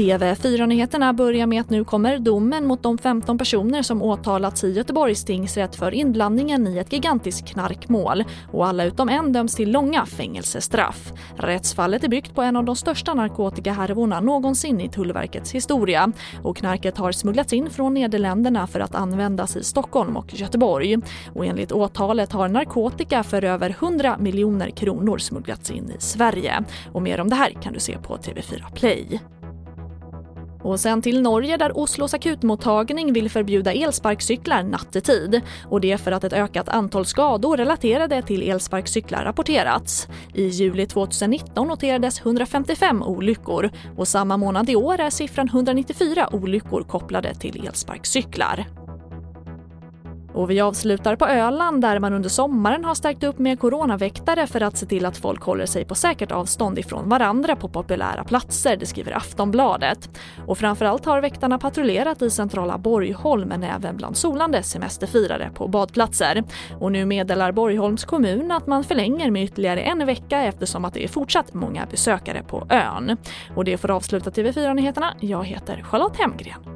TV4-nyheterna börjar med att nu kommer domen mot de 15 personer som åtalats i Göteborgs tingsrätt för inblandningen i ett gigantiskt knarkmål och alla utom en döms till långa fängelsestraff. Rättsfallet är byggt på en av de största narkotikahärvorna någonsin i Tullverkets historia och knarket har smugglats in från Nederländerna för att användas i Stockholm och Göteborg. Och enligt åtalet har narkotika för över 100 miljoner kronor smugglats in i Sverige. Och mer om det här kan du se på TV4 Play. Och sen till Norge där Oslos akutmottagning vill förbjuda elsparkcyklar nattetid. Och det för att ett ökat antal skador relaterade till elsparkcyklar rapporterats. I juli 2019 noterades 155 olyckor och samma månad i år är siffran 194 olyckor kopplade till elsparkcyklar. Och vi avslutar på Öland där man under sommaren har stärkt upp med coronaväktare för att se till att folk håller sig på säkert avstånd ifrån varandra på populära platser, det skriver Aftonbladet. Och framförallt har väktarna patrullerat i centrala Borgholm men även bland solande semesterfirare på badplatser. Och nu meddelar Borgholms kommun att man förlänger med ytterligare en vecka eftersom att det är fortsatt många besökare på ön. Och det får avsluta TV4-nyheterna. Jag heter Charlotte Hemgren.